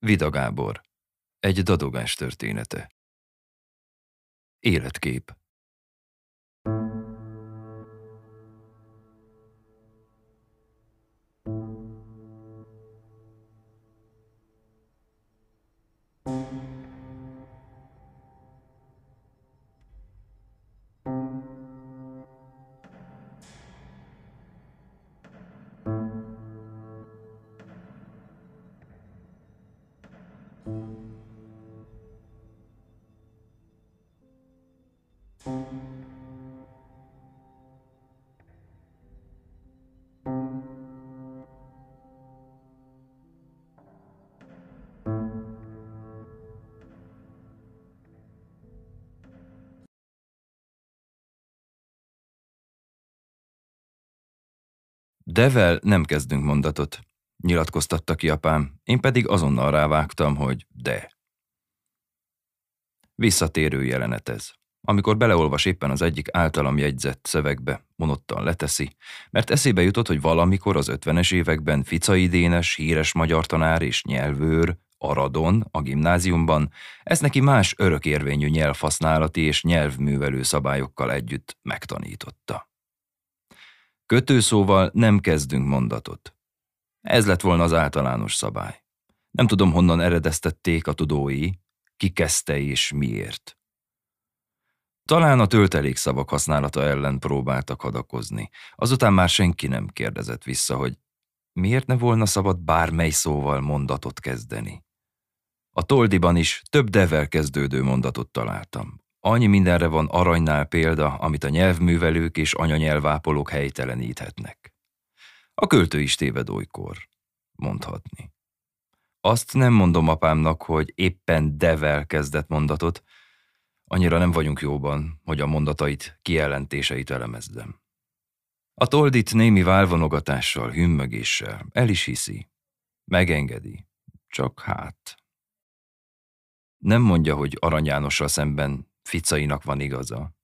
Vida Gábor. Egy dadogás története. Életkép. Devel nem kezdünk mondatot, nyilatkoztatta ki apám, én pedig azonnal rávágtam, hogy de. Visszatérő jelenet ez. Amikor beleolvas éppen az egyik általam jegyzett szövegbe, monottan leteszi, mert eszébe jutott, hogy valamikor az ötvenes években Ficai Dénes, híres magyar tanár és nyelvőr, Aradon, a gimnáziumban, ez neki más örökérvényű nyelvhasználati és nyelvművelő szabályokkal együtt megtanította. Kötőszóval nem kezdünk mondatot. Ez lett volna az általános szabály. Nem tudom, honnan eredeztették a tudói, ki kezdte és miért. Talán a töltelékszavak használata ellen próbáltak hadakozni. Azután már senki nem kérdezett vissza, hogy miért ne volna szabad bármely szóval mondatot kezdeni. A toldiban is több devel kezdődő mondatot találtam. Annyi mindenre van aranynál példa, amit a nyelvművelők és anyanyelvápolók helyteleníthetnek. A költő is téved olykor, mondhatni. Azt nem mondom apámnak, hogy éppen devel kezdett mondatot, annyira nem vagyunk jóban, hogy a mondatait, kijelentéseit elemezdem. A toldit némi válvonogatással, hümmögéssel el is hiszi. Megengedi. Csak hát. Nem mondja, hogy Arany Jánossal szemben Ficainak van igaza.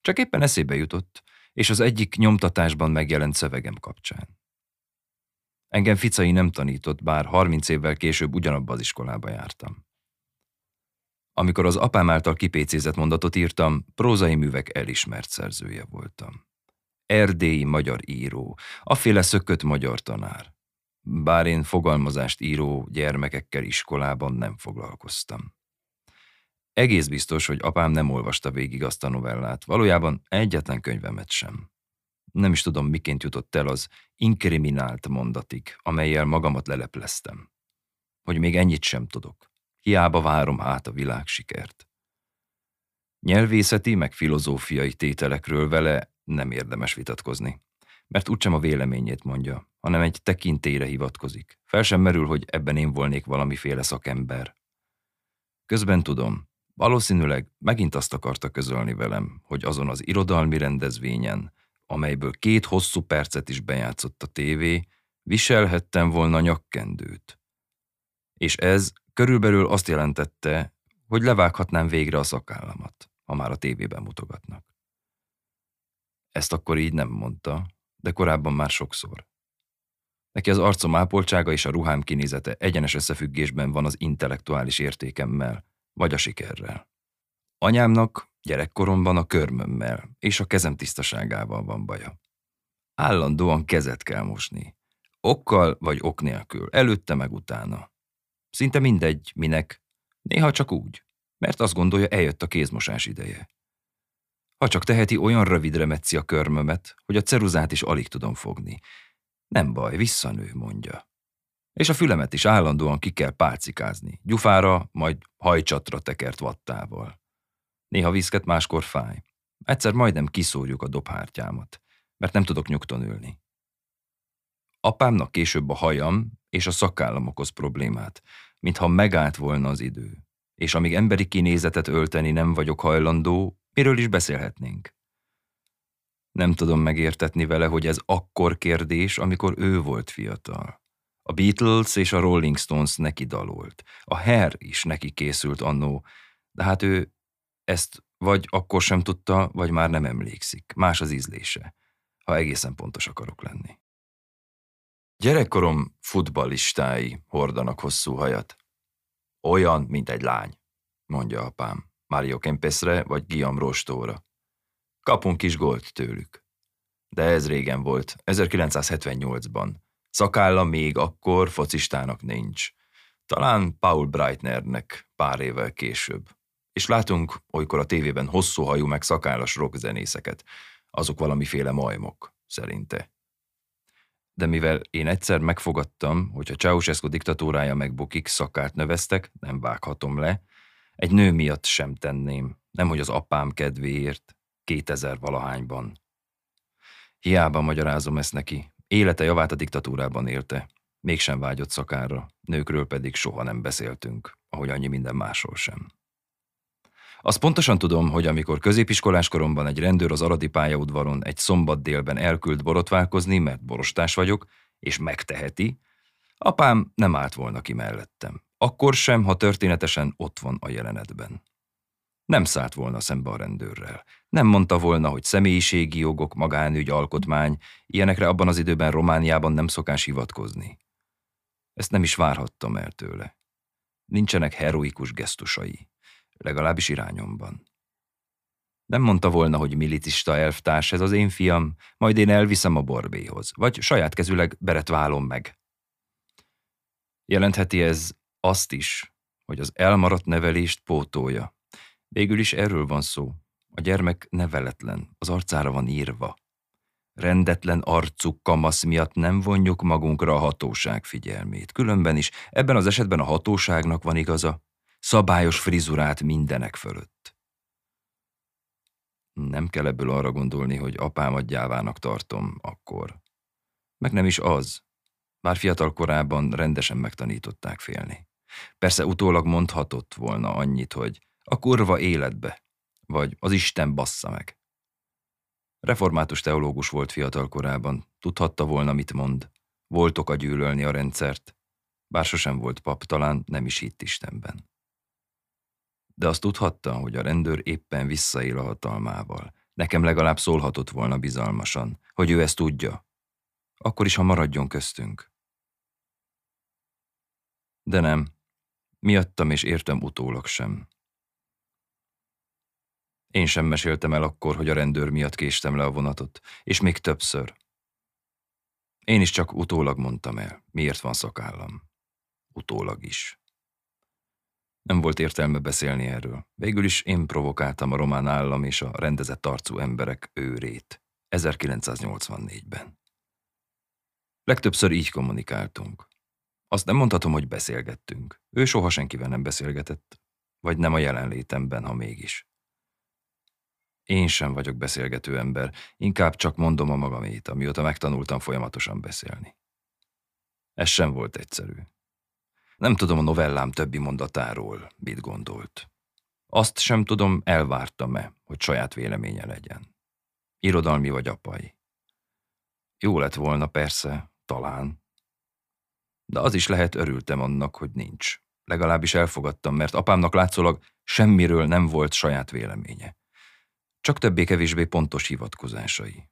Csak éppen eszébe jutott, és az egyik nyomtatásban megjelent szövegem kapcsán. Engem Ficai nem tanított, bár 30 évvel később ugyanabba az iskolába jártam. Amikor az apám által kipécézett mondatot írtam, prózai művek elismert szerzője voltam. Erdélyi magyar író, aféle szökött magyar tanár. Bár én fogalmazást író gyermekekkel iskolában nem foglalkoztam. Egész biztos, hogy apám nem olvasta végig azt a novellát, valójában egyetlen könyvemet sem. Nem is tudom, miként jutott el az inkriminált mondatig, amelyel magamat lelepleztem. Hogy még ennyit sem tudok. Hiába várom át a világ sikert. Nyelvészeti meg filozófiai tételekről vele nem érdemes vitatkozni, mert úgysem a véleményét mondja, hanem egy tekintélyre hivatkozik. Fel sem merül, hogy ebben én volnék valamiféle szakember. Közben tudom, valószínűleg megint azt akarta közölni velem, hogy azon az irodalmi rendezvényen, amelyből két hosszú percet is bejátszott a tévé, viselhettem volna nyakkendőt. És ez körülbelül azt jelentette, hogy levághatnám végre a szakállamat, ha már a tévében mutogatnak. Ezt akkor így nem mondta, de korábban már sokszor. Neki az arcom ápoltsága és a ruhám kinézete egyenes összefüggésben van az intellektuális értékemmel, vagy a sikerrel. Anyámnak gyerekkoromban a körmömmel és a kezem tisztaságával van baja. Állandóan kezet kell mosni. Okkal vagy ok nélkül, előtte meg utána. Szinte mindegy, minek, néha csak úgy, mert azt gondolja, eljött a kézmosás ideje. Ha csak teheti, olyan rövidre metszi a körmömet, hogy a ceruzát is alig tudom fogni. Nem baj, visszanő, mondja. És a fülemet is állandóan ki kell pálcikázni, gyufára, majd hajcsatra tekert vattával. Néha viszket, máskor fáj. Egyszer majdnem kiszórjuk a dobhártyámat, mert nem tudok nyugton ülni. Apámnak később a hajam és a szakállam okoz problémát, mintha megállt volna az idő. És amíg emberi kinézetet ölteni nem vagyok hajlandó, miről is beszélhetnénk? Nem tudom megértetni vele, hogy ez akkor kérdés, amikor ő volt fiatal. A Beatles és a Rolling Stones neki dalolt. A Hair is neki készült annó, de hát ő ezt vagy akkor sem tudta, vagy már nem emlékszik. Más az ízlése, ha egészen pontos akarok lenni. Gyerekkorom futballistái hordanak hosszú hajat. Olyan, mint egy lány, mondja apám. Mario Kempesre vagy Guillaume Rostóra. Kapunk kis golt tőlük. De ez régen volt, 1978-ban. Szakálla még akkor focistának nincs. Talán Paul Breitnernek pár évvel később. És látunk olykor a tévében hosszú hajú meg szakállas rockzenészeket. Azok valamiféle majmok, szerinte. De mivel én egyszer megfogadtam, hogy a Ceausescu diktatúrája megbukik, szakát növeztek, nem vághatom le, egy nő miatt sem tenném, nemhogy az apám kedvéért, 2000 valahányban. Hiába magyarázom ezt neki, élete javát a diktatúrában élte, mégsem vágyott szakára, nőkről pedig soha nem beszéltünk, ahogy annyi minden másról sem. Azt pontosan tudom, hogy amikor középiskolás koromban egy rendőr az Aradi pályaudvaron egy szombat délben elküld borotválkozni, mert borostás vagyok, és megteheti, apám nem állt volna ki mellettem. Akkor sem, ha történetesen ott van a jelenetben. Nem szállt volna szembe a rendőrrel. Nem mondta volna, hogy személyiségi jogok, magánügy, alkotmány, ilyenekre abban az időben Romániában nem szokás hivatkozni. Ezt nem is várhattam el tőle. Nincsenek heroikus gesztusai, legalábbis irányomban. Nem mondta volna, hogy milicista elvtárs ez az én fiam, majd én elviszem a borbéhoz, vagy saját kezüleg beretválom meg. Jelentheti ez azt is, hogy az elmaradt nevelést pótolja. Végül is erről van szó. A gyermek neveletlen, az arcára van írva. Rendetlen arcuk kamasz miatt nem vonjuk magunkra a hatóság figyelmét. Különben is ebben az esetben a hatóságnak van igaza. Szabályos frizurát mindenek fölött. Nem kell ebből arra gondolni, hogy apámat gyávának tartom akkor. Meg nem is az. Már fiatal korában rendesen megtanították félni. Persze utólag mondhatott volna annyit, hogy a kurva életbe, vagy az Isten bassza meg. Református teológus volt fiatal korában, tudhatta volna, mit mond. Volt oka gyűlölni a rendszert, bár sosem volt pap, talán nem is hitt Istenben. De azt tudhatta, hogy a rendőr éppen visszaél a hatalmával. Nekem legalább szólhatott volna bizalmasan, hogy ő ezt tudja. Akkor is, ha maradjon köztünk. De nem, miattam és értem utólag sem. Én sem meséltem el akkor, hogy a rendőr miatt késtem le a vonatot, és még többször. Én is csak utólag mondtam el, miért van szakállam. Utólag is. Nem volt értelme beszélni erről. Végül is én provokáltam a román állam és a rendezett arcú emberek őrét. 1984-ben. Legtöbbször így kommunikáltunk. Azt nem mondhatom, hogy beszélgettünk. Ő soha senkivel nem beszélgetett. Vagy nem a jelenlétemben, ha mégis. Én sem vagyok beszélgető ember, inkább csak mondom a magamét, amióta megtanultam folyamatosan beszélni. Ez sem volt egyszerű. Nem tudom a novellám többi mondatáról, mit gondolt. Azt sem tudom, elvártam-e, hogy saját véleménye legyen. Irodalmi vagy apai. Jó lett volna persze, talán. De az is lehet, örültem annak, hogy nincs. Legalábbis elfogadtam, mert apámnak látszólag semmiről nem volt saját véleménye. Csak többé-kevésbé pontos hivatkozásai.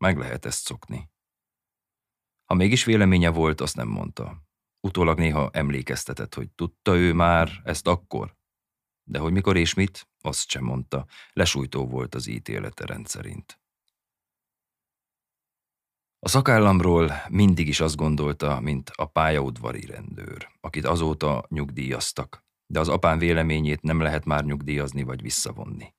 Meg lehet ezt szokni. Ha mégis véleménye volt, azt nem mondta. Utólag néha emlékeztetett, hogy tudta ő már ezt akkor. De hogy mikor és mit, azt sem mondta. Lesújtó volt az ítélete rendszerint. A szakállamról mindig is azt gondolta, mint a pályaudvari rendőr, akit azóta nyugdíjaztak, de az apám véleményét nem lehet már nyugdíjazni vagy visszavonni.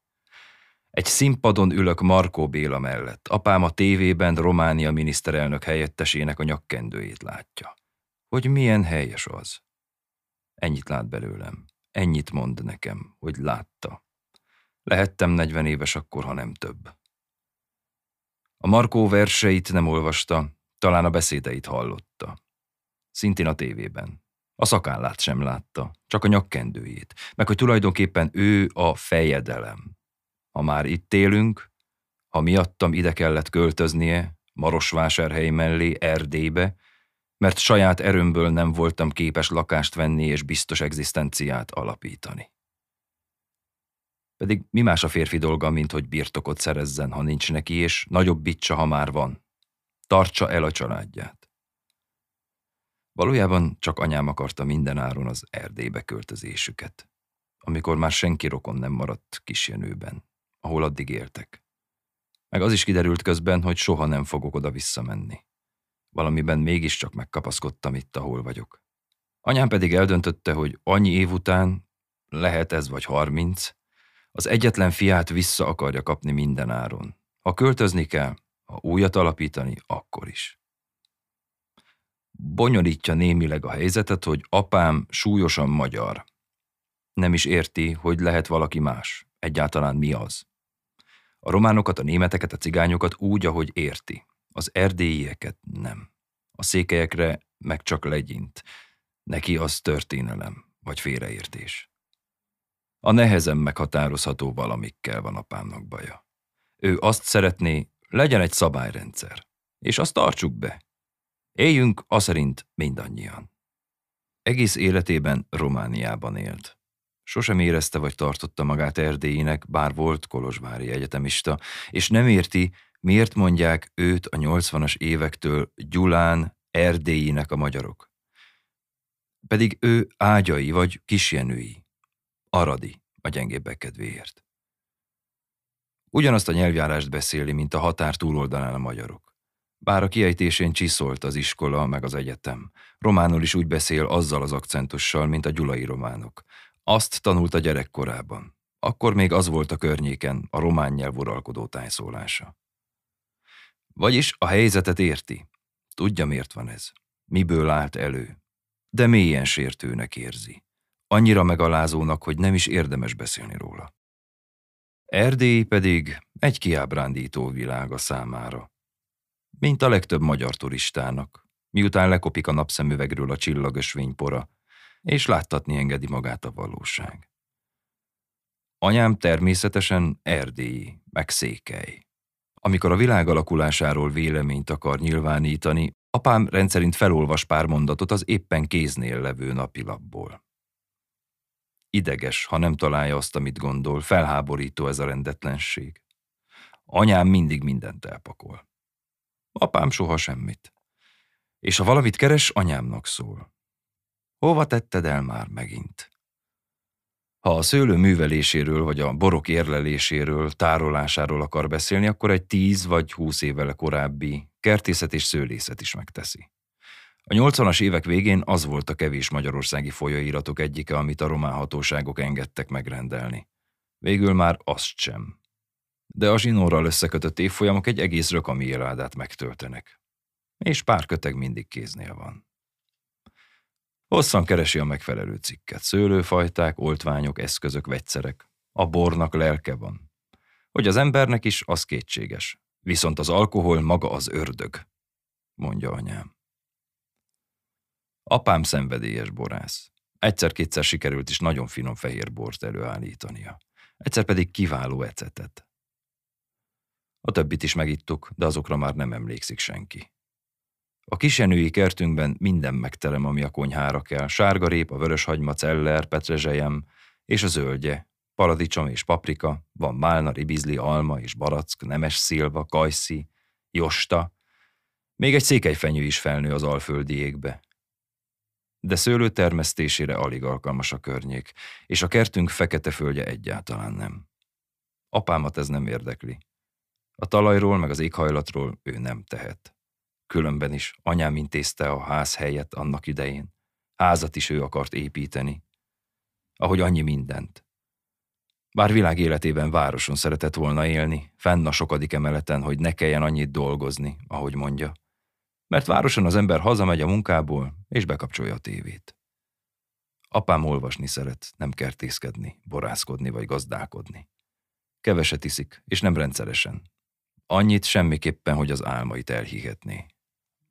Egy színpadon ülök Markó Béla mellett. Apám a tévében Románia miniszterelnök helyettesének a nyakkendőjét látja. Hogy milyen helyes az. Ennyit lát belőlem. Ennyit mond nekem, hogy látta. Lehettem 40 éves akkor, ha nem több. A Markó verseit nem olvasta, talán a beszédeit hallotta. Szintén a tévében. A szakállát sem látta, csak a nyakkendőjét, meg hogy tulajdonképpen ő a fejedelem. Ha már itt élünk, ha miattam ide kellett költöznie, Marosvásárhely mellé, Erdélybe, mert saját erőmből nem voltam képes lakást venni és biztos egzisztenciát alapítani. Pedig mi más a férfi dolga, mint hogy birtokot szerezzen, ha nincs neki, és nagyobb bicsa, ha már van. Tartsa el a családját. Valójában csak anyám akarta minden áron az Erdélybe költözésüket, amikor már senki rokon nem maradt kisjenőben, ahol addig éltek. Meg az is kiderült közben, hogy soha nem fogok oda visszamenni. Valamiben mégiscsak megkapaszkodtam itt, ahol vagyok. Anyám pedig eldöntötte, hogy annyi év után, lehet ez vagy harminc, az egyetlen fiát vissza akarja kapni minden áron. Ha költözni kell, ha újat alapítani, akkor is. Bonyolítja némileg a helyzetet, hogy apám súlyosan magyar. Nem is érti, hogy lehet valaki más. Egyáltalán mi az. A románokat, a németeket, a cigányokat úgy, ahogy érti. Az erdélyieket nem. A székelyekre meg csak legyint. Neki az történelem, vagy félreértés. A nehezen meghatározható valamikkel van apámnak baja. Ő azt szeretné, legyen egy szabályrendszer, és azt tartsuk be. Éljünk a szerint mindannyian. Egész életében Romániában élt. Sosem érezte vagy tartotta magát erdélyinek, bár volt kolozsvári egyetemista, és nem érti, miért mondják őt a 80-as évektől Gyulán erdélyinek a magyarok. Pedig ő ágyai vagy kisjenői, aradi a gyengébbek kedvéért. Ugyanazt a nyelvjárást beszéli, mint a határ túloldalán a magyarok. Bár a kiejtésén csiszolt az iskola meg az egyetem. Románul is úgy beszél azzal az akcentussal, mint a gyulai románok. Azt tanult a gyerekkorában. Akkor még az volt a környéken a román nyelv uralkodó tájszólása. Vagyis a helyzetet érti. Tudja, miért van ez. Miből állt elő. De mélyen sértőnek érzi. Annyira megalázónak, hogy nem is érdemes beszélni róla. Erdély pedig egy kiábrándító világa számára. Mint a legtöbb magyar turistának, miután lekopik a napszemüvegről a csillagösvénypora, és láttatni engedi magát a valóság. Anyám természetesen erdélyi, meg székely. Amikor a világ alakulásáról véleményt akar nyilvánítani, apám rendszerint felolvas pár mondatot az éppen kéznél levő napilapból. Ideges, ha nem találja azt, amit gondol, felháborító ez a rendetlenség. Anyám mindig mindent elpakol. Apám soha semmit. És ha valamit keres, anyámnak szól. Hova tetted el már megint? Ha a szőlő műveléséről vagy a borok érleléséről, tárolásáról akar beszélni, akkor egy tíz vagy húsz évvel korábbi kertészet és szőlészet is megteszi. A 80-as évek végén az volt a kevés magyarországi folyóiratok egyike, amit a román hatóságok engedtek megrendelni. Végül már azt sem. De a zsinórral összekötött évfolyamok egy egész rökami éládát megtöltenek. És pár köteg mindig kéznél van. Hosszan keresi a megfelelő cikket. Szőlőfajták, oltványok, eszközök, vegyszerek. A bornak lelke van. Hogy az embernek is, az kétséges. Viszont az alkohol maga az ördög, mondja anyám. Apám szenvedélyes borász. Egyszer-kétszer sikerült is nagyon finom fehér bort előállítania. Egyszer pedig kiváló ecetet. A többit is megittuk, de azokra már nem emlékszik senki. A kisenői kertünkben minden megterem, ami a konyhára kell. Sárgarép, a hagyma, celler, petrezselyem és a zöldje. Paradicsom és paprika, van málna, ribizli, alma és barack, nemes szilva, kajszi, josta. Még egy székelyfenyő is felnő az alföldi égbe. De szőlő termesztésére alig alkalmas a környék, és a kertünk fekete földje egyáltalán nem. Apámat ez nem érdekli. A talajról meg az éghajlatról ő nem tehet. Különben is anyám intézte a ház helyet annak idején. Házat is ő akart építeni. Ahogy annyi mindent. Bár világ életében városon szeretett volna élni, fenn a sokadik emeleten, hogy ne kelljen annyit dolgozni, ahogy mondja. Mert városon az ember hazamegy a munkából, és bekapcsolja a tévét. Apám olvasni szeret, nem kertészkedni, borászkodni vagy gazdálkodni. Keveset iszik, és nem rendszeresen. Annyit semmiképpen, hogy az álmait elhihetné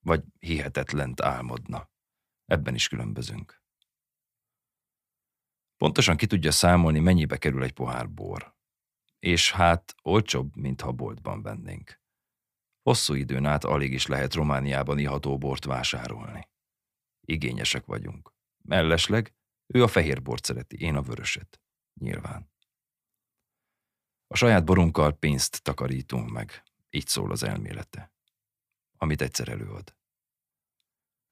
vagy hihetetlent álmodna. Ebben is különbözünk. Pontosan ki tudja számolni, mennyibe kerül egy pohár bor. És hát olcsóbb, mint ha boltban vennénk. Hosszú időn át alig is lehet Romániában iható bort vásárolni. Igényesek vagyunk. Mellesleg ő a fehér bort szereti, én a vöröset. Nyilván. A saját borunkkal pénzt takarítunk meg. Így szól az elmélete amit egyszer előad.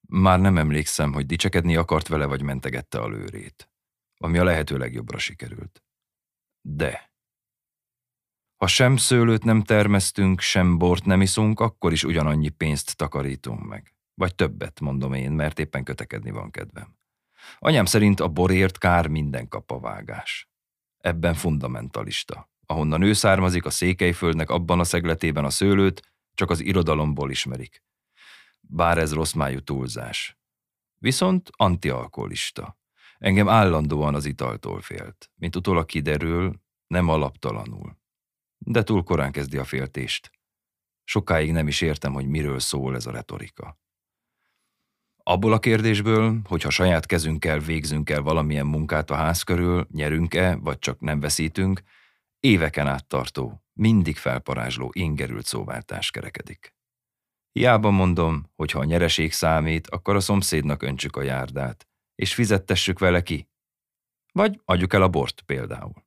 Már nem emlékszem, hogy dicsekedni akart vele, vagy mentegette a lőrét, ami a lehető legjobbra sikerült. De ha sem szőlőt nem termesztünk, sem bort nem iszunk, akkor is ugyanannyi pénzt takarítunk meg. Vagy többet, mondom én, mert éppen kötekedni van kedvem. Anyám szerint a borért kár minden kapavágás. Ebben fundamentalista. Ahonnan ő származik, a Székelyföldnek abban a szegletében a szőlőt csak az irodalomból ismerik. Bár ez rossz májú túlzás. Viszont antialkoholista. Engem állandóan az italtól félt. Mint utólag kiderül, nem alaptalanul. De túl korán kezdi a féltést. Sokáig nem is értem, hogy miről szól ez a retorika. Abból a kérdésből, hogyha saját kezünkkel végzünk el valamilyen munkát a ház körül, nyerünk-e, vagy csak nem veszítünk, éveken át tartó, mindig felparázsló, ingerült szóváltás kerekedik. Hiába mondom, hogy ha a nyereség számít, akkor a szomszédnak öntsük a járdát, és fizettessük vele ki. Vagy adjuk el a bort például.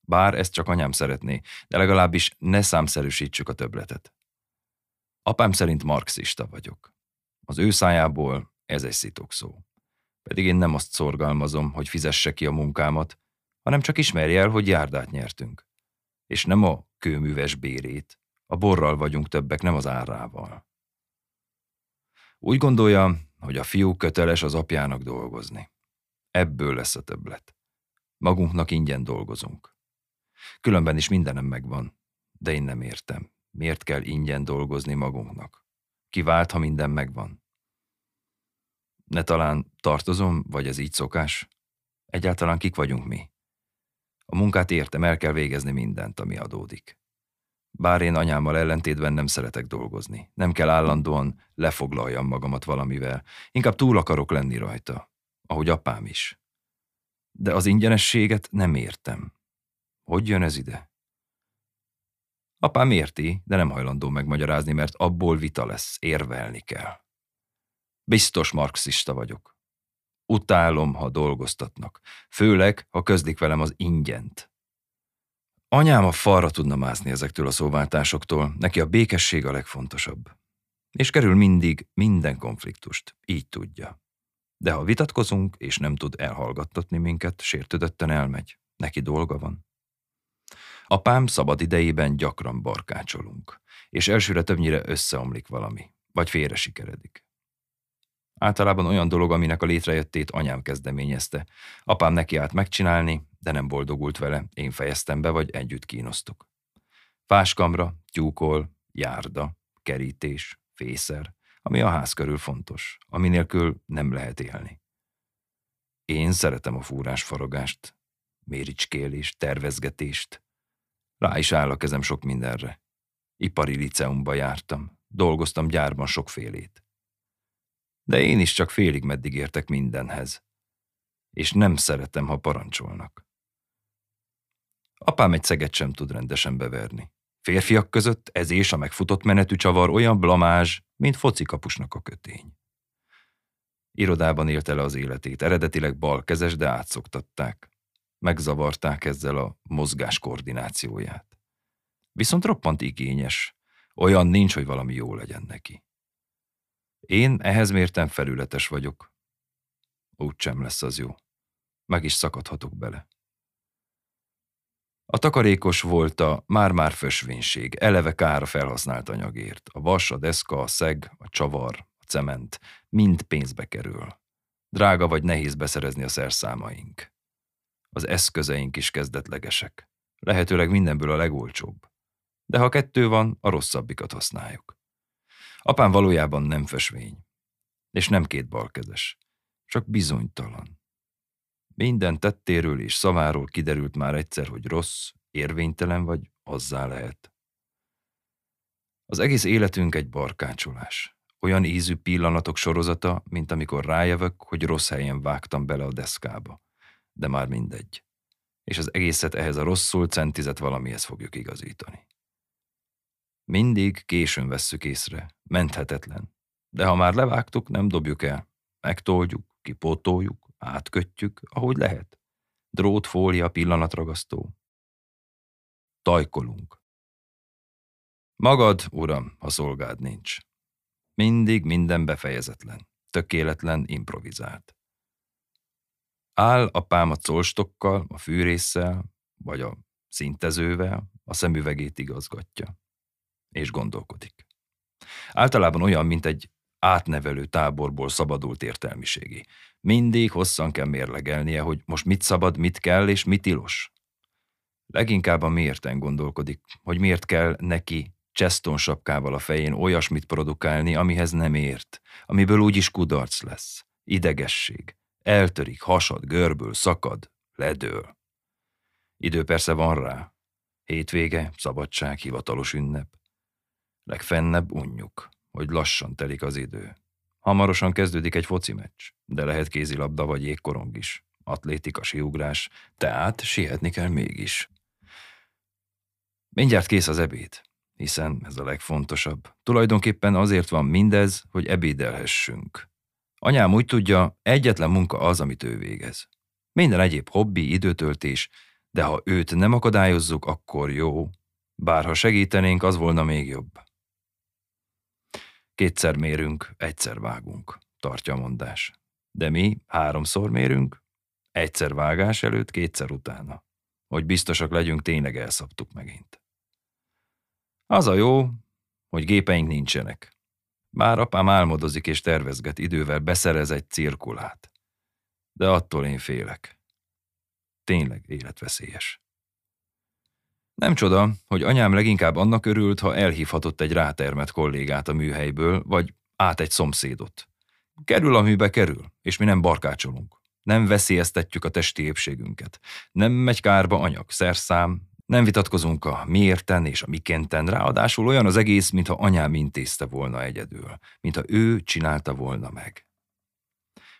Bár ezt csak anyám szeretné, de legalábbis ne számszerűsítsük a töbletet. Apám szerint marxista vagyok. Az ő szájából ez egy szó. Pedig én nem azt szorgalmazom, hogy fizesse ki a munkámat, hanem csak ismerje el, hogy járdát nyertünk. És nem a kőműves bérét, a borral vagyunk többek, nem az árával. Úgy gondolja, hogy a fiú köteles az apjának dolgozni. Ebből lesz a többlet. Magunknak ingyen dolgozunk. Különben is mindenem megvan, de én nem értem. Miért kell ingyen dolgozni magunknak? Kivált, ha minden megvan? Ne talán tartozom, vagy ez így szokás? Egyáltalán kik vagyunk mi? A munkát értem, el kell végezni mindent, ami adódik. Bár én anyámmal ellentétben nem szeretek dolgozni. Nem kell állandóan lefoglaljam magamat valamivel. Inkább túl akarok lenni rajta. Ahogy apám is. De az ingyenességet nem értem. Hogy jön ez ide? Apám érti, de nem hajlandó megmagyarázni, mert abból vita lesz, érvelni kell. Biztos marxista vagyok. Utálom, ha dolgoztatnak. Főleg, ha közlik velem az ingyent. Anyám a falra tudna mászni ezektől a szóváltásoktól, neki a békesség a legfontosabb. És kerül mindig minden konfliktust, így tudja. De ha vitatkozunk, és nem tud elhallgattatni minket, sértődötten elmegy. Neki dolga van. Apám szabad idejében gyakran barkácsolunk, és elsőre többnyire összeomlik valami, vagy félre sikeredik. Általában olyan dolog, aminek a létrejöttét anyám kezdeményezte. Apám neki állt megcsinálni, de nem boldogult vele, én fejeztem be, vagy együtt kínoztuk. Fáskamra, tyúkol, járda, kerítés, fészer, ami a ház körül fontos, ami nélkül nem lehet élni. Én szeretem a fúrás faragást, méricskélést, tervezgetést. Rá is áll a kezem sok mindenre. Ipari liceumba jártam, dolgoztam gyárban sokfélét. De én is csak félig meddig értek mindenhez. És nem szeretem, ha parancsolnak. Apám egy szeget sem tud rendesen beverni. Férfiak között ez és a megfutott menetű csavar olyan blamázs, mint focikapusnak a kötény. Irodában élte le az életét, eredetileg balkezes, de átszoktatták. Megzavarták ezzel a mozgás koordinációját. Viszont roppant igényes, olyan nincs, hogy valami jó legyen neki. Én ehhez mértem felületes vagyok. Úgy sem lesz az jó. Meg is szakadhatok bele. A takarékos volt a már-már fösvénység, eleve kár a felhasznált anyagért. A vas, a deszka, a szeg, a csavar, a cement, mind pénzbe kerül. Drága vagy nehéz beszerezni a szerszámaink. Az eszközeink is kezdetlegesek. Lehetőleg mindenből a legolcsóbb. De ha kettő van, a rosszabbikat használjuk. Apám valójában nem fösvény, és nem két balkezes, csak bizonytalan. Minden tettéről és szaváról kiderült már egyszer, hogy rossz, érvénytelen vagy azzá lehet. Az egész életünk egy barkácsolás. Olyan ízű pillanatok sorozata, mint amikor rájövök, hogy rossz helyen vágtam bele a deszkába. De már mindegy. És az egészet ehhez a rosszul centizett valamihez fogjuk igazítani. Mindig későn vesszük észre, menthetetlen. De ha már levágtuk, nem dobjuk el. Megtoljuk, kipótoljuk, átkötjük, ahogy lehet. Drót, fólia, pillanatragasztó. Tajkolunk. Magad, uram, ha szolgád nincs. Mindig minden befejezetlen. tökéletlen improvizált. Áll apám a colstokkal, a fűrésszel, vagy a szintezővel, a szemüvegét igazgatja, és gondolkodik. Általában olyan, mint egy átnevelő táborból szabadult értelmiségi. Mindig hosszan kell mérlegelnie, hogy most mit szabad, mit kell és mit tilos. Leginkább a miérten gondolkodik, hogy miért kell neki Cheston sapkával a fején olyasmit produkálni, amihez nem ért, amiből úgyis kudarc lesz, idegesség, eltörik, hasad, görbül, szakad, ledől. Idő persze van rá. Hétvége, szabadság, hivatalos ünnep. Legfennebb unjuk, hogy lassan telik az idő. Hamarosan kezdődik egy foci meccs, de lehet kézilabda vagy jégkorong is, atlétika, siugrás, tehát sietni kell mégis. Mindjárt kész az ebéd, hiszen ez a legfontosabb. Tulajdonképpen azért van mindez, hogy ebédelhessünk. Anyám úgy tudja, egyetlen munka az, amit ő végez. Minden egyéb hobbi, időtöltés, de ha őt nem akadályozzuk, akkor jó. Bár ha segítenénk, az volna még jobb. Kétszer mérünk, egyszer vágunk, tartja a mondás. De mi háromszor mérünk, egyszer vágás előtt, kétszer utána. Hogy biztosak legyünk, tényleg elszabtuk megint. Az a jó, hogy gépeink nincsenek. Bár apám álmodozik és tervezget idővel beszerez egy cirkulát. De attól én félek. Tényleg életveszélyes. Nem csoda, hogy anyám leginkább annak örült, ha elhívhatott egy rátermet kollégát a műhelyből, vagy át egy szomszédot. Kerül, amibe kerül, és mi nem barkácsolunk. Nem veszélyeztetjük a testi épségünket. Nem megy kárba anyag, szerszám, nem vitatkozunk a miérten és a mikénten, ráadásul olyan az egész, mintha anyám intézte volna egyedül, mintha ő csinálta volna meg.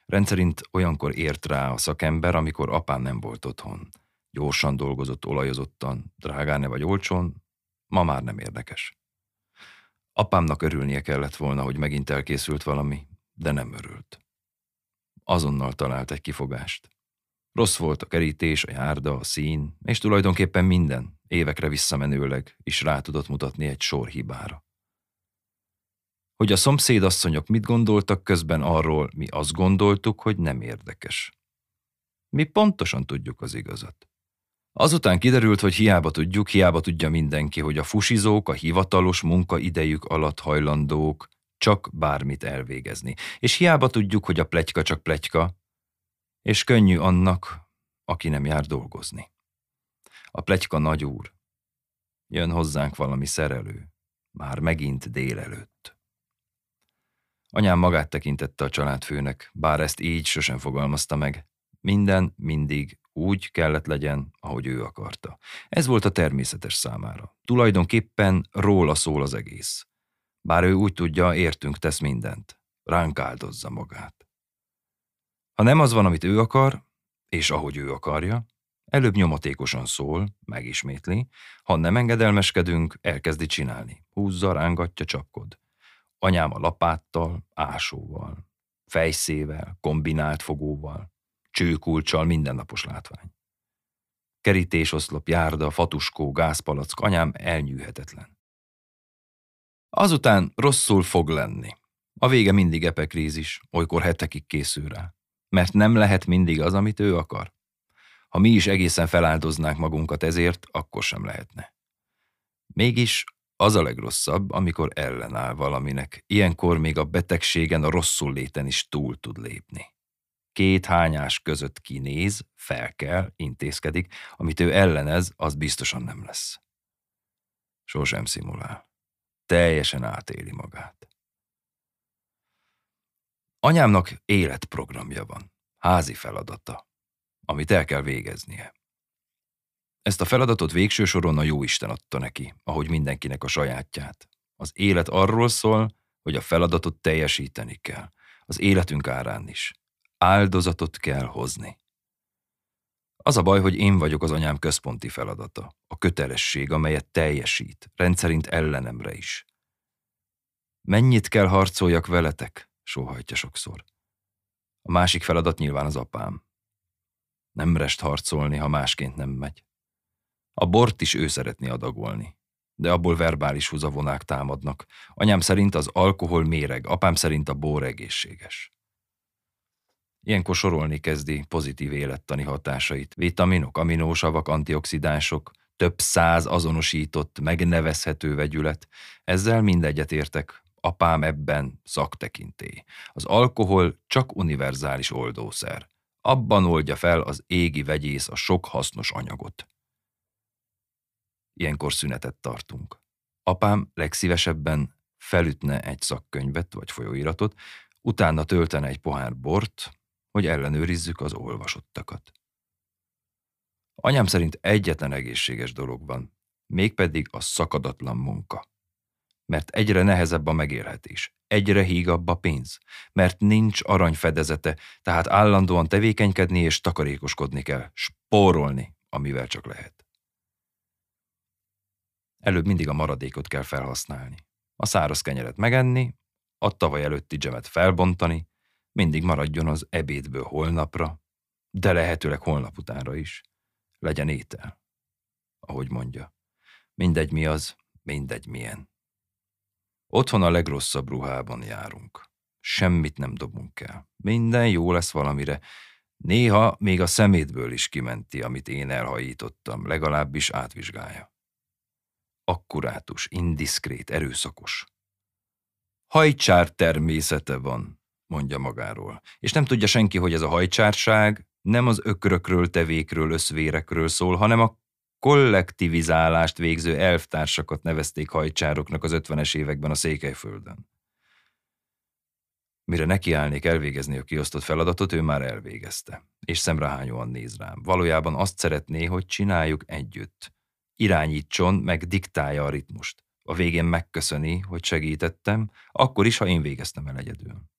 Rendszerint olyankor ért rá a szakember, amikor apám nem volt otthon. Gyorsan dolgozott, olajozottan, drágán ne vagy olcsón, ma már nem érdekes. Apámnak örülnie kellett volna, hogy megint elkészült valami, de nem örült. Azonnal talált egy kifogást. Rossz volt a kerítés, a járda, a szín, és tulajdonképpen minden, évekre visszamenőleg is rá tudott mutatni egy sor hibára. Hogy a szomszédasszonyok mit gondoltak közben arról, mi azt gondoltuk, hogy nem érdekes. Mi pontosan tudjuk az igazat. Azután kiderült, hogy hiába tudjuk, hiába tudja mindenki, hogy a fusizók a hivatalos munkaidejük alatt hajlandók csak bármit elvégezni. És hiába tudjuk, hogy a pletyka csak pletyka, és könnyű annak, aki nem jár dolgozni. A pletyka nagyúr. Jön hozzánk valami szerelő. Már megint délelőtt. Anyám magát tekintette a családfőnek, bár ezt így sosem fogalmazta meg. Minden mindig úgy kellett legyen, ahogy ő akarta. Ez volt a természetes számára. Tulajdonképpen róla szól az egész. Bár ő úgy tudja, értünk tesz mindent. Ránk áldozza magát. Ha nem az van, amit ő akar, és ahogy ő akarja, előbb nyomatékosan szól, megismétli, ha nem engedelmeskedünk, elkezdi csinálni. Húzza, rángatja, csapkod. Anyám a lapáttal, ásóval, fejszével, kombinált fogóval, csőkulcsal mindennapos látvány. Kerítésoszlop, járda, fatuskó, gázpalack, anyám elnyűhetetlen. Azután rosszul fog lenni. A vége mindig epekrízis, olykor hetekig készül rá mert nem lehet mindig az, amit ő akar. Ha mi is egészen feláldoznánk magunkat ezért, akkor sem lehetne. Mégis az a legrosszabb, amikor ellenáll valaminek. Ilyenkor még a betegségen, a rosszul léten is túl tud lépni. Két hányás között kinéz, fel kell, intézkedik, amit ő ellenez, az biztosan nem lesz. Sosem szimulál. Teljesen átéli magát. Anyámnak életprogramja van, házi feladata, amit el kell végeznie. Ezt a feladatot végső soron a Jóisten adta neki, ahogy mindenkinek a sajátját. Az élet arról szól, hogy a feladatot teljesíteni kell, az életünk árán is. Áldozatot kell hozni. Az a baj, hogy én vagyok az anyám központi feladata, a kötelesség, amelyet teljesít, rendszerint ellenemre is. Mennyit kell harcoljak veletek? sóhajtja sokszor. A másik feladat nyilván az apám. Nem rest harcolni, ha másként nem megy. A bort is ő szeretné adagolni, de abból verbális húzavonák támadnak. Anyám szerint az alkohol méreg, apám szerint a bor egészséges. Ilyenkor sorolni kezdi pozitív élettani hatásait. Vitaminok, aminósavak, antioxidánsok, több száz azonosított, megnevezhető vegyület. Ezzel mindegyet értek, apám ebben szaktekintély. Az alkohol csak univerzális oldószer. Abban oldja fel az égi vegyész a sok hasznos anyagot. Ilyenkor szünetet tartunk. Apám legszívesebben felütne egy szakkönyvet vagy folyóiratot, utána töltene egy pohár bort, hogy ellenőrizzük az olvasottakat. Anyám szerint egyetlen egészséges dolog van, mégpedig a szakadatlan munka. Mert egyre nehezebb a megélhetés, egyre hígabb a pénz, mert nincs aranyfedezete, tehát állandóan tevékenykedni és takarékoskodni kell, spórolni, amivel csak lehet. Előbb mindig a maradékot kell felhasználni. A száraz kenyeret megenni, a tavaly előtti dzsemet felbontani, mindig maradjon az ebédből holnapra, de lehetőleg holnap utánra is. Legyen étel, ahogy mondja. Mindegy mi az, mindegy milyen. Otthon a legrosszabb ruhában járunk. Semmit nem dobunk el. Minden jó lesz valamire. Néha még a szemétből is kimenti, amit én elhajítottam, legalábbis átvizsgálja. Akkurátus, indiszkrét, erőszakos. Hajcsár természete van, mondja magáról. És nem tudja senki, hogy ez a hajcsárság nem az ökrökről, tevékről, összvérekről szól, hanem a kollektivizálást végző elvtársakat nevezték hajcsároknak az ötvenes években a Székelyföldön. Mire nekiállnék elvégezni a kiosztott feladatot, ő már elvégezte, és szemrehányóan néz rám. Valójában azt szeretné, hogy csináljuk együtt. Irányítson, meg diktálja a ritmust. A végén megköszöni, hogy segítettem, akkor is, ha én végeztem el egyedül.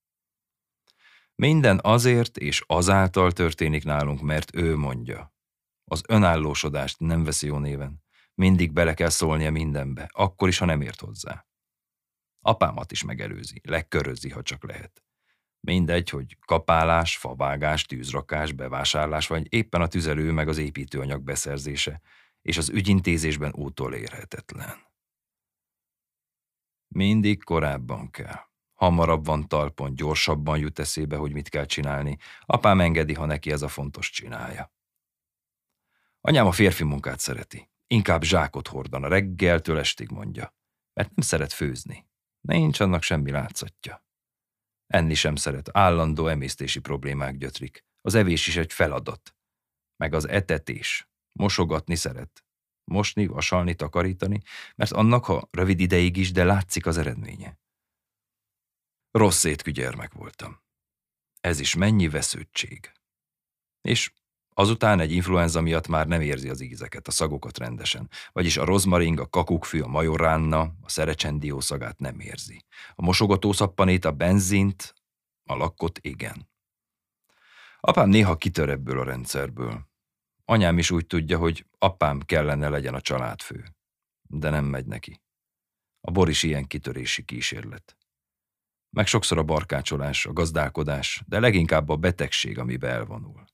Minden azért és azáltal történik nálunk, mert ő mondja. Az önállósodást nem veszi jó néven. Mindig bele kell szólnia mindenbe, akkor is, ha nem ért hozzá. Apámat is megelőzi, legkörözi, ha csak lehet. Mindegy, hogy kapálás, favágás, tűzrakás, bevásárlás, vagy éppen a tüzelő meg az építőanyag beszerzése, és az ügyintézésben útól érhetetlen. Mindig korábban kell. Hamarabb van talpon, gyorsabban jut eszébe, hogy mit kell csinálni. Apám engedi, ha neki ez a fontos csinálja. Anyám a férfi munkát szereti. Inkább zsákot hordan a reggeltől estig mondja. Mert nem szeret főzni. Nincs annak semmi látszatja. Enni sem szeret, állandó emésztési problémák gyötrik. Az evés is egy feladat. Meg az etetés. Mosogatni szeret. Mosni, vasalni, takarítani, mert annak, ha rövid ideig is, de látszik az eredménye. Rossz étkű gyermek voltam. Ez is mennyi vesződtség. És azután egy influenza miatt már nem érzi az ízeket, a szagokat rendesen. Vagyis a rozmaring, a kakukkfű, a majoránna, a szerecsendió szagát nem érzi. A mosogatószappanét, a benzint, a lakkot igen. Apám néha kitör ebből a rendszerből. Anyám is úgy tudja, hogy apám kellene legyen a családfő. De nem megy neki. A bor is ilyen kitörési kísérlet meg sokszor a barkácsolás, a gazdálkodás, de leginkább a betegség, amibe elvonul.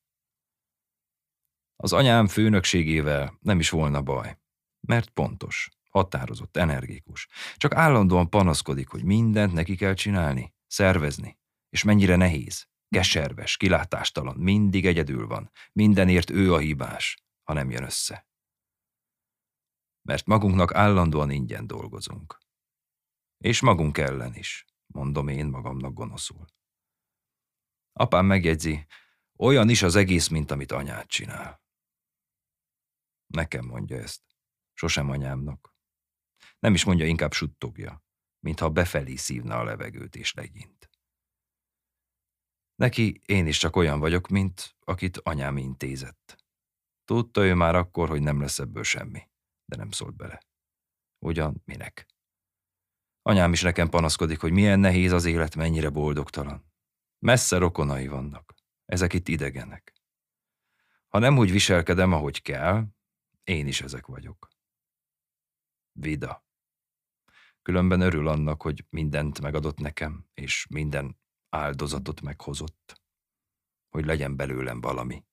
Az anyám főnökségével nem is volna baj, mert pontos, határozott, energikus. Csak állandóan panaszkodik, hogy mindent neki kell csinálni, szervezni, és mennyire nehéz, keserves, kilátástalan, mindig egyedül van, mindenért ő a hibás, ha nem jön össze. Mert magunknak állandóan ingyen dolgozunk. És magunk ellen is mondom én magamnak gonoszul. Apám megjegyzi, olyan is az egész, mint amit anyád csinál. Nekem mondja ezt, sosem anyámnak. Nem is mondja, inkább suttogja, mintha befelé szívna a levegőt és legyint. Neki én is csak olyan vagyok, mint akit anyám intézett. Tudta ő már akkor, hogy nem lesz ebből semmi, de nem szólt bele. Ugyan minek? Anyám is nekem panaszkodik, hogy milyen nehéz az élet, mennyire boldogtalan. Messze rokonai vannak. Ezek itt idegenek. Ha nem úgy viselkedem, ahogy kell, én is ezek vagyok. Vida. Különben örül annak, hogy mindent megadott nekem, és minden áldozatot meghozott. Hogy legyen belőlem valami.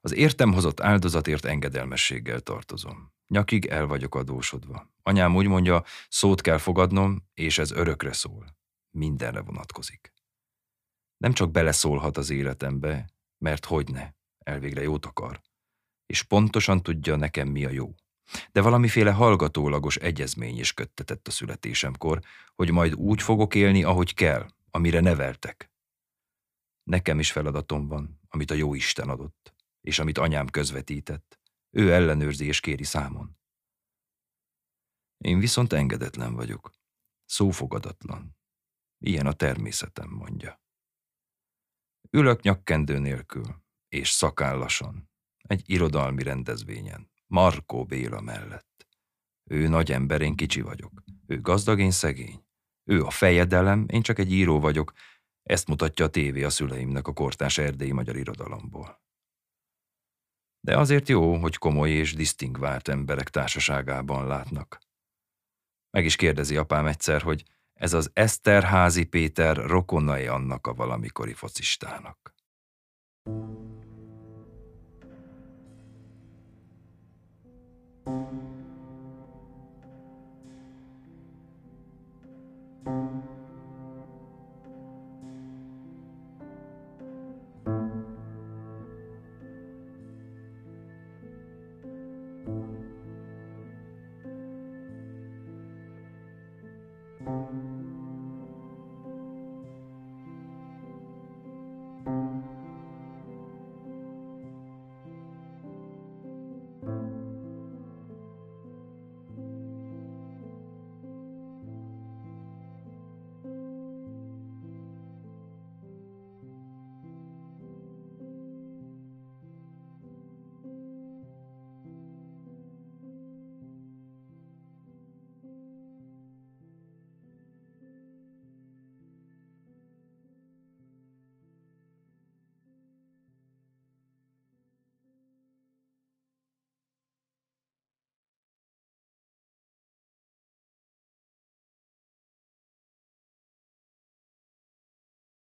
Az értem hozott áldozatért engedelmességgel tartozom. Nyakig el vagyok adósodva. Anyám úgy mondja, szót kell fogadnom, és ez örökre szól. Mindenre vonatkozik. Nem csak beleszólhat az életembe, mert hogyne, elvégre jót akar, és pontosan tudja nekem mi a jó. De valamiféle hallgatólagos egyezmény is köttetett a születésemkor, hogy majd úgy fogok élni, ahogy kell, amire neveltek. Nekem is feladatom van, amit a jó Isten adott, és amit anyám közvetített. Ő ellenőrzi és kéri számon. Én viszont engedetlen vagyok, szófogadatlan. Ilyen a természetem, mondja. Ülök nyakkendő nélkül, és szakállasan, egy irodalmi rendezvényen, Markó Béla mellett. Ő nagy ember, én kicsi vagyok. Ő gazdag, én szegény. Ő a fejedelem, én csak egy író vagyok. Ezt mutatja a tévé a szüleimnek a kortás erdélyi magyar irodalomból de azért jó, hogy komoly és disztingvált emberek társaságában látnak. Meg is kérdezi apám egyszer, hogy ez az Eszterházi Péter rokonai annak a valamikori focistának.